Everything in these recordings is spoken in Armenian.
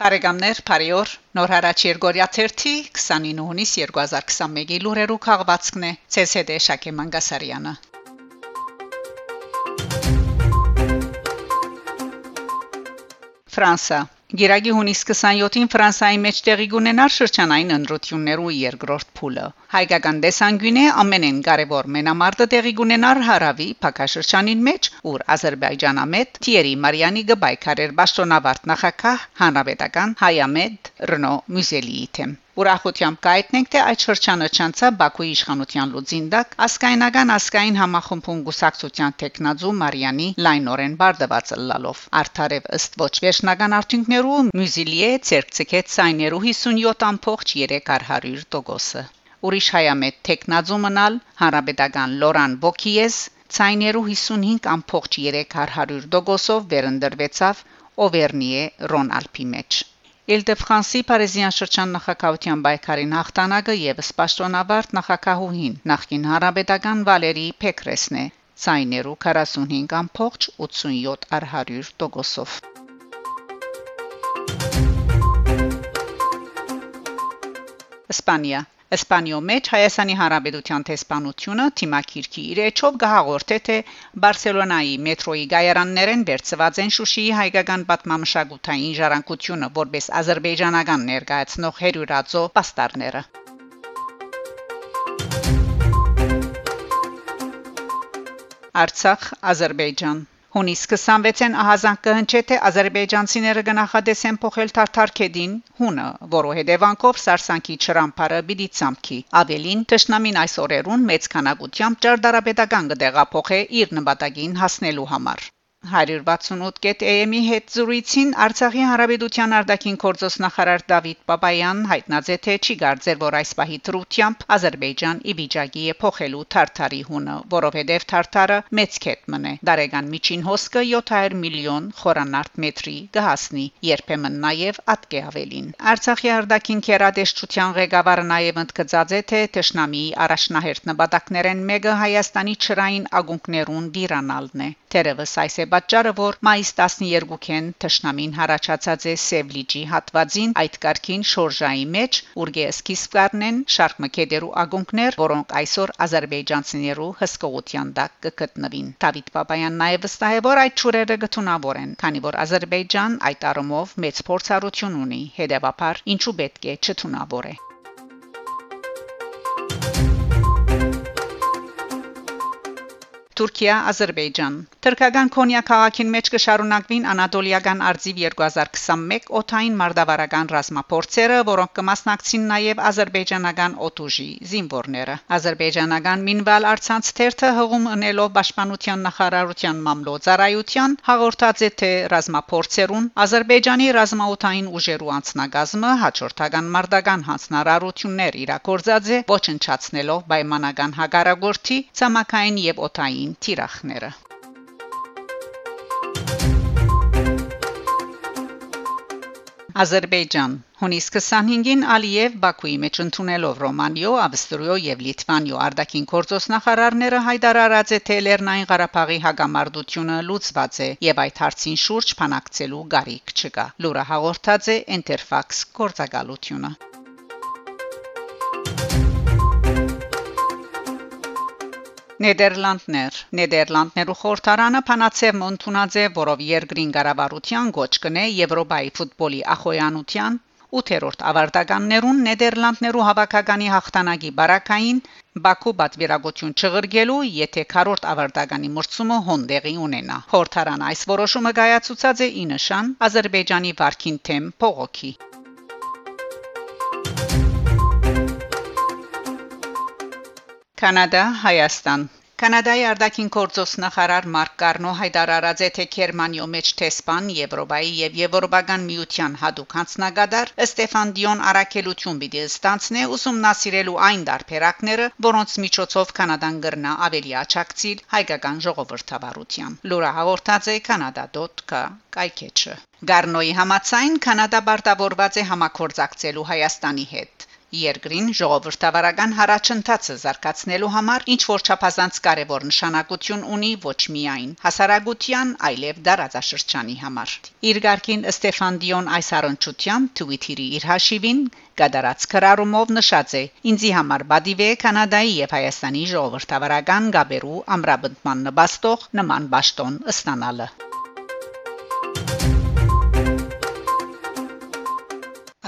Բարեկամներ, Փարիոր Նոր հարաճ Երգորիա 30 29 հունիս 2021-ի լուրերու քաղվածքն է ՑՍԴ Շակե Մանգասարյանը Ֆրանսա Գիրագի հունիս 27-ին Ֆրանսայի մեջ տեղի կունենար շրջանային ընտրություններու երկրորդ փուլը։ Հայկական դեսանգյունե ամենեն կարևոր մենամարտը տեղի կունենար Հարավի Փակաշրջանին մեջ, ուր Ադրբեջանամետ Թիերի Մարիանի գբայքարեր Բաշտոնավարտ նախակահ Հանրապետական Հայամետ Ռնո Մյուզելիի թեմ։ Ուրախությամբ կայտնենք, թե այդ շրջանը չանցա Բաքուի իշխանության լուծինդակ ասկայնական ասկային համախմբում գուսակցության տեխնազու Մարիանի լայնորեն բարդված լալով արդարև ըստ ոչ վերջնական արդյունքներու Մյուզիլիե ցերկցկեց սայներու 57.3 տոկոսը ուրիշ հայամետ տեխնազու մնալ հանրապետական Լորան Բոքիես ցայներու 55.3 տոկոսով վերընտրվեցավ Օվերնիե Ռոնալփի մեջ Իլ-դե-Ֆրանսի Փարիզյան շրջան նախակահության բայկարին հաղթանակը եւս պաշտոնավարտ նախակահուհին նախկին հարաբետական Վալերի Պեկրեսն է ցայներու 45.87 առ 100 տոկոսով Իսպանիա Իսպանիո մեջ Հայաստանի Հանրապետության տեսփանությունը թիմակիրքի իր էջով գահաղորդե թե Բարսելոնայի մետրոյի գայարաններեն վերծված են Շուշիի հայկական պատմամշակութային ժառանգությունը որպես ազերբայջանական ներկայացնող հերյուրացո պաստառները Արցախ Ադրբեջան Հունիս 26-ին ահազանգ կհնչե թե ազերբայջանցիները գնահատեսեն փոխել Թարթարքեդին հունը, որը հետևանքով Սարսանկի ճրամփարը բիդի ցամքի։ Ավելին Տշնամին այս օրերուն մեծ քանակությամբ ճարտարապետական կդեղափոխե իր նպատակին հասնելու համար։ 168.am-ի հետ զրույցին Արցախի Հանրապետության արտաքին գործոս նախարար Դավիթ Պապայան հայտնաձե թե չի գարձեր որ այս պահի թրությամբ Ադրբեջան իվիճակի է փոխելու Թարթարի հունը, որովհետև Թարթարը մեծ կետ մնե։ Դարեգան միջին հոսքը 700 միլիոն խորանարդ մետրի կհասնի, երբեմն նաև ատկե ավելին։ Արցախի արտաքին քերադեշչության ղեկավարը նաև ընդգծած է. Թե Տշնամիի առաջնահերթ նպատակներեն մեկը Հայաստանի ճրային ագունկներուն դիրանալն է։ Տերևս այս է պատճառը, որ մայիս 12-ին Թշնամին հարաճած է Սևլիջի հատվածին այդ կարգին շորժայի մեջ, ուրգե սկիզբ կառնեն շարք մկեդերու ագունկներ, որոնք այսօր ազերբայջանցիներու հսկողության տակ կգտնվին։ Դավիթ Պապայան նաև վստահ է, որ այդ ճուրերը գտնավոր են, քանի որ Ադրբեջան այդ առումով մեծ փորձառություն ունի, հետևաբար ինչու պետք է չթունավոր է։ Թուրքիա, Ադրբեջան։ Թուրքական Քոնիա քաղաքին մեջ կշարունակվին Անատոլիական արձիվ 2021 օթային մարտավարական ռազմապորցերը, որոնք կմասնակցին նաև ադրբեջանական օտուժի զինվորները։ Ադրբեջանական Մինվալ արցանց թերթը հողում ունելով պաշտպանության նախարարության մամլոյցարայության հաղորդած է թե ռազմապորցերուն Ադրբեջանի ռազմաօթային ուժերու անձնագազմը հաջորդական մարտական հանձնարարություններ իրակորձած է ոչնչացնելով պայմանական հագարագորթի ցամաքային եւ օթային էին թիրախները։ Ադրբեջան Հունիս 25-ին Ալիև Բաքուի մեջ ընդունելով Ռոմանիո, Ավստրիո եւ Լիտվանիո արտաքին գործոստնախարարները հայտարարած է թե Լեռնային Ղարաբաղի հագամարտությունը լուծված է եւ այդ հարցին շուրջ փանակցելու գարիք չկա։ Լուրը հաղորդած է Interfax գործակալությունը։ Նեդերլանդներ Նեդերլանդներու խորհրդարանը փանացև Մոնտունաձե, որով երկրին կառավարության գոչ կնե Եվրոպայի ֆուտբոլի ախոյանության 8-րդ ավարտականներուն Նեդերլանդներու հավաքականի հաղթանակի բարակային Բաքու բացվիրագություն չղրգելու, եթե քառորդ ավարտականի մրցումը հոնդեղի ունենա։ Խորհրդարան այս որոշումը կայացուցած է ի նշան Ադրբեջանի վարկին թեմ փողոքի։ Կանադա, Հայաստան Կանադայի արտաքին գործոս նախարար Մարկ Կարնո հայտարարած է թե Գերմանիո մեջ տեսփան Եվրոպայի եւ Եվրոպական միության հadoop հանձնագետար Ստեֆան Դիոն Արաքելություն պիտի ստանցնե ուսումնասիրելու այն դարբերակները, որոնց միջոցով Կանադան գրնա ավելի աճակցիլ հայկական ժողովրդավարության։ Լուրը հաղորդած է canada.ca կայքեչը։ Գարնոյի համացայն Կանադա բարտավորված է համակորձակցելու Հայաստանի հետ։ Երկրին ժողովրդավարական հարաճընթացը զարգացնելու համար ինչ որ չափազանց կարևոր նշանակություն ունի ոչ միայն հասարակության, այլև դարաձաշրջանի համար։ Իր ղարքին Ստեփան Դիոն այս առընչությամբ Twitter-ի իր հաշիվին գդարած քրարումով նշած է. «Ինձի համար բադիվ է Կանադայի եւ Հայաստանի ժողովրդավարական գաբերու ամրապնդման նպաստող նման ճաշտոն ստանալը»։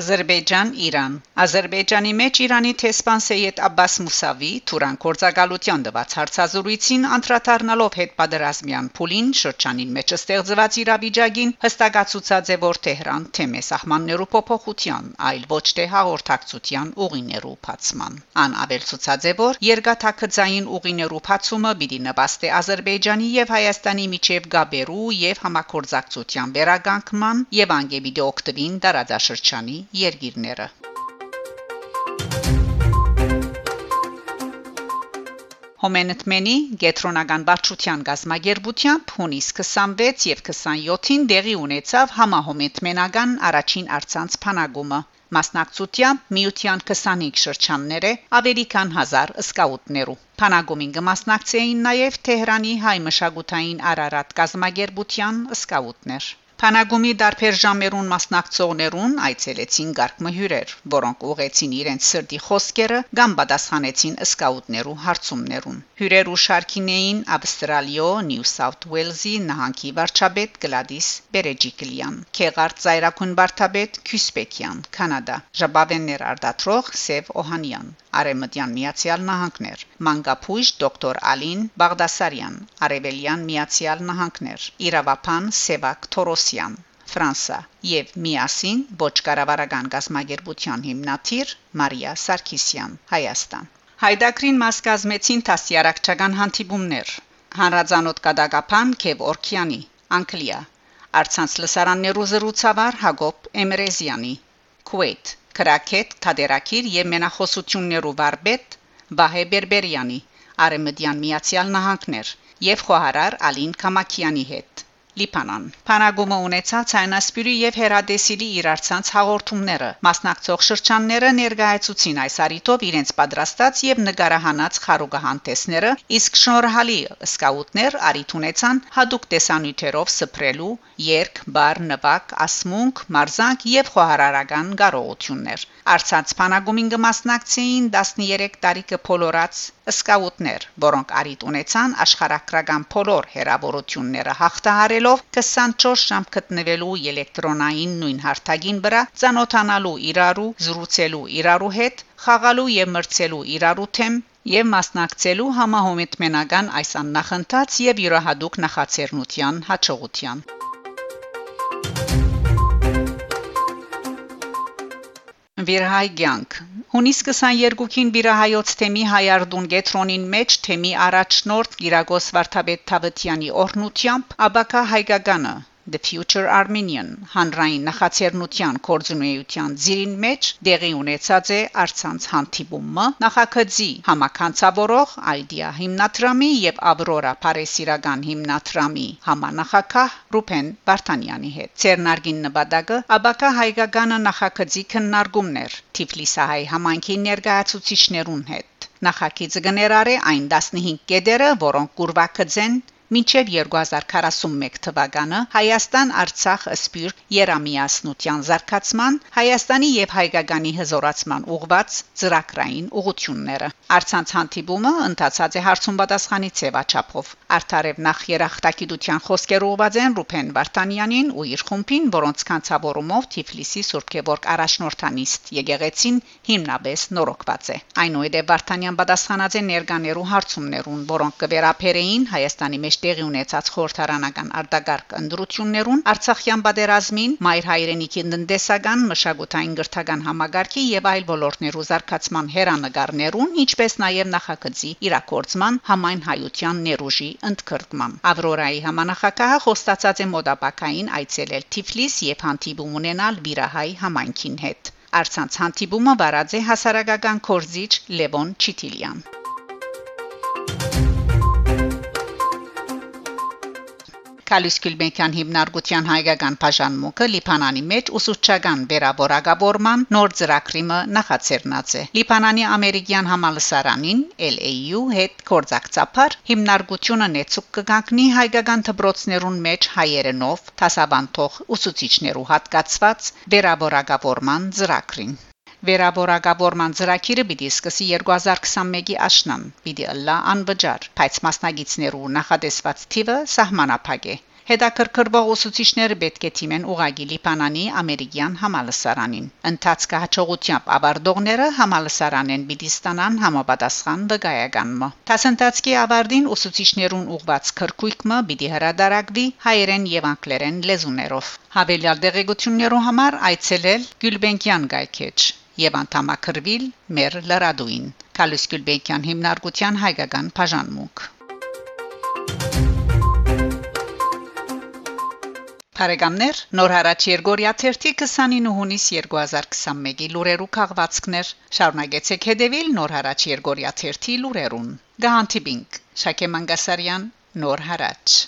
Ադրբեջան-Իրան Ադրբեջանի մեջ Իրանի տեսփան Սեյեդ Աբբաս Մուսավի Թուրան կորցակալության դված հարցազրույցին անդրադառնալով հետ պատերազմյան փուլին շրջանին մեջ ստեղծված իրավիճակին հստակացուցած է որ Թեհրան թեմե սահմաններու փոփոխության այլ ոչ թե հաղորդակցության ուղիներու բացման ան ավելցուցած է որ երկաթակցային ուղիներու բացումը պիտի նպաստի Ադրբեջանի եւ Հայաստանի միջև գաբերու եւ համակորձակցության վերագանքման եւ անգեբիդե օկտվին դարաձաշրջանի երկիրները Հոմենտմենի գետրոնական վարչության գազագերբությամբ հունիս 26 եւ 27-ին դեղի ունեցավ համահոմենտմենական առաջին արցանց փանագումը մասնակցությամբ միության 25 շրջանները ավելի քան 1000 սկաուտներու Փանագումին կմասնակցեին նաև Թեհրանի հայ մշակութային Արարատ գազագերբության սկաուտներ Փանագումի դարբեր ժամերուն մասնակցողներուն այցելեցին գարկմհյուրեր, որոնք ուղեցին իրենց սրտի խոսքերը կամ պատասխանեցին սկաուտներու հարցումներուն։ Հյուրերու շարքին էին Ավստրալիո, Նյու Սաութ Ուելզի նահանգի վարչապետ Գլադիս Բերեջիկլյան, Քեղարտ Զայրակուն վարչապետ Քյուսպեկյան, Կանադա, Ժաբավեններ Արտատրող Սև Օհանյան, Արեմտյան Միացյալ Նահանգներ, Մանգապույժ դոկտոր Ալին Բաղդասարյան, Արևելյան Միացյալ Նահանգներ, Իրավապան Սևակ Թորոսյան, Ֆրանսա եւ միասին ոչ կառավարական գազագերբության հիմնադիր Մարիա Սարգսյան, Հայաստան։ Հայդակրին մաս կազմեցին տասյարակչական հանդիպումներ։ Հանրազանոթ կադագապան Քև Օրքյանի, Անգլիա, Արցանց լսարաններու զրուցավար Հակոբ Էմրեզյանի, Քուեյթ Քրակետ Թադերակիր եւ մենախոսություններու վարպետ Վահե Բերբերյանի Արեմդյան Միացյալ Նահանգներ եւ խոհարար Ալին Կամակյանի հետ Լիբանան Փանագումը ունեցած ցայնասպյուրի եւ հերադեսիլի իրարցանց հաղորդումները մասնակցող շրջանները ներկայացուցին այս արիտով իրենց պատրաստած եւ նկարահանած խարուգահանտեսները իսկ շնորհալի սկաուտներ արիտ ունեցան հadoop տեսանյութերով սփռելու երկ բար նվակ ասմունք մարզանք եւ խոհարարական կարողություններ արցած փանագումին կմասնակցեին 13 տարիքը փոլորած սկաուտներ որոնք արիտ ունեցան աշխարհակրական փոլոր հերավորությունները հաղթահարել ստանալով 24 ժամ գտնվելու էլեկտրոնային նույն հարթագին վրա ցանոթանալու իրարու զրուցելու իրարու հետ խաղալու եւ մրցելու իրարու թեմ եւ մասնակցելու համահոմետմենական այս աննախընթաց եւ յուրահատուկ նախաձեռնության հաջողության Վիրհայ ցանկ Հունիս 22-ին Բիրահայոց թեմի հայարդուն գետրոնին մեջ թեմի առաջնորդ Գիրագոս Վարդապետ Թավթյանի օրնությամբ Աբակա հայկականը The Future Armenian հանրային նախաձեռնության կորձունեության ծիրին մեջ դեղի ունեցած է արցանց հանդիպումը նախագծի համականցավորող Idea հիմնադրամի եւ Aurora Փարեսիրական հիմնադրամի համանախակահ Ռուփեն Վարդանյանի հետ Ցերնարգին նպատակը Աբակա հայկականը նախագծի քննարկումներ Թիֆլիսահայ համայնքի ներկայացուցիչներուն հետ Նախագիծը գներարե այն 15 կետերը, որոնք կուրվակցեն Մինչև 2041 թվականը Հայաստան-Արցախ ըսպյուր երամիասնության զարգացման Հայաստանի եւ Հայկականի հզորացման ուղված ծրագրային ուղությունները Արցանց հանդիպումը ընթացած է հարցում պատասխանի ցեվաչափով Արթարև նախ երախտագիտության խոսքեր ուղված են Ռուփեն Վարդանյանին ու իր խումբին որոնց կանցավորումով Թիֆլիսի Սուրբ Գևորգ առաջնորդանիստ եկեղեցին հիմնաբես նորոգված է այնուհետև Վարդանյան պատասխանած է ներկաներու հարցումներուն որոնք կվերապերեին Հայաստանի մեջ տեղի ունեցած խորհրդարանական արտագարկ ընդրություններուն Արցախյան պատերազմին, մայր հայրենիքի տնտեսական, մշակութային գրթական համագարքի եւ այլ ոլորտներու զարգացման հերանգարներուն, ինչպես նաեւ նախագծի իրակորձման համայն հայության ներուժի ընդգրկման։ Ավրորայի համանախակահը խոստացած է մոդապակային այցելել Թիֆլիս եւ հանդիպում ունենալ Վիրահայ համայնքին հետ։ Արցանց հանդիպումը վարած է հասարակական կորզիչ Լևոն Չիթիլյան։ Կալյուս Գյուլբենկյան հիմնարկության հայկական բաժանմունքը Լիբանանի մեջ ուսուցչական վերաբորակավորման նոր ծրագրիմը նախաձեռնած է։ Լիբանանի ամերիկյան համալսարանին LAU հետ կորզակցապար հիմնարկությունը նեցուկ կգանքնի հայկական դպրոցներուն մեջ հայերենով տասաբանթող ուսուցիչներու հատկացված վերաբորակավորման ծրագրին Վերաբորակավորման ծրագիրը պիտի սկսի 2021-ի աշնան։ Պիտի ըլլա անվճար, բայց մասնագետներու նախադեсված թիվը սահմանափակ է։ Հետաքրքրվող ուսուցիչները պետք է թիմեն ուղագի Լիբանանի ամերիկյան համալսարանին։ Ընթացքը հաջողությամբ ավարտողները համալսարանեն պիտի ստանան համապատասխան վկայականմը։ Տասնտածքի ավարտին ուսուցիչներուն ուղված քրկույկը պիտի հրադարակվի հայերեն եւ անգլերեն լեզուներով։ Հավելյալ դեղեցություններու համար այցելել Գյուլբենկյան գայքեջ եւ անդամակրվիլ մեր լրադուին Կալուս Գյուլբեկյան հիմնարկության հայկական բաժանմունք Փարեգամներ նոր հարաճ Երգորիա 29 հունիս 2021-ի լուրերու քաղվածքներ շարունակեցեք հետևել նոր հարաճ Երգորիա 30 լուրերուն գահանտիբինգ Շակե Մանգասարյան նոր հարաճ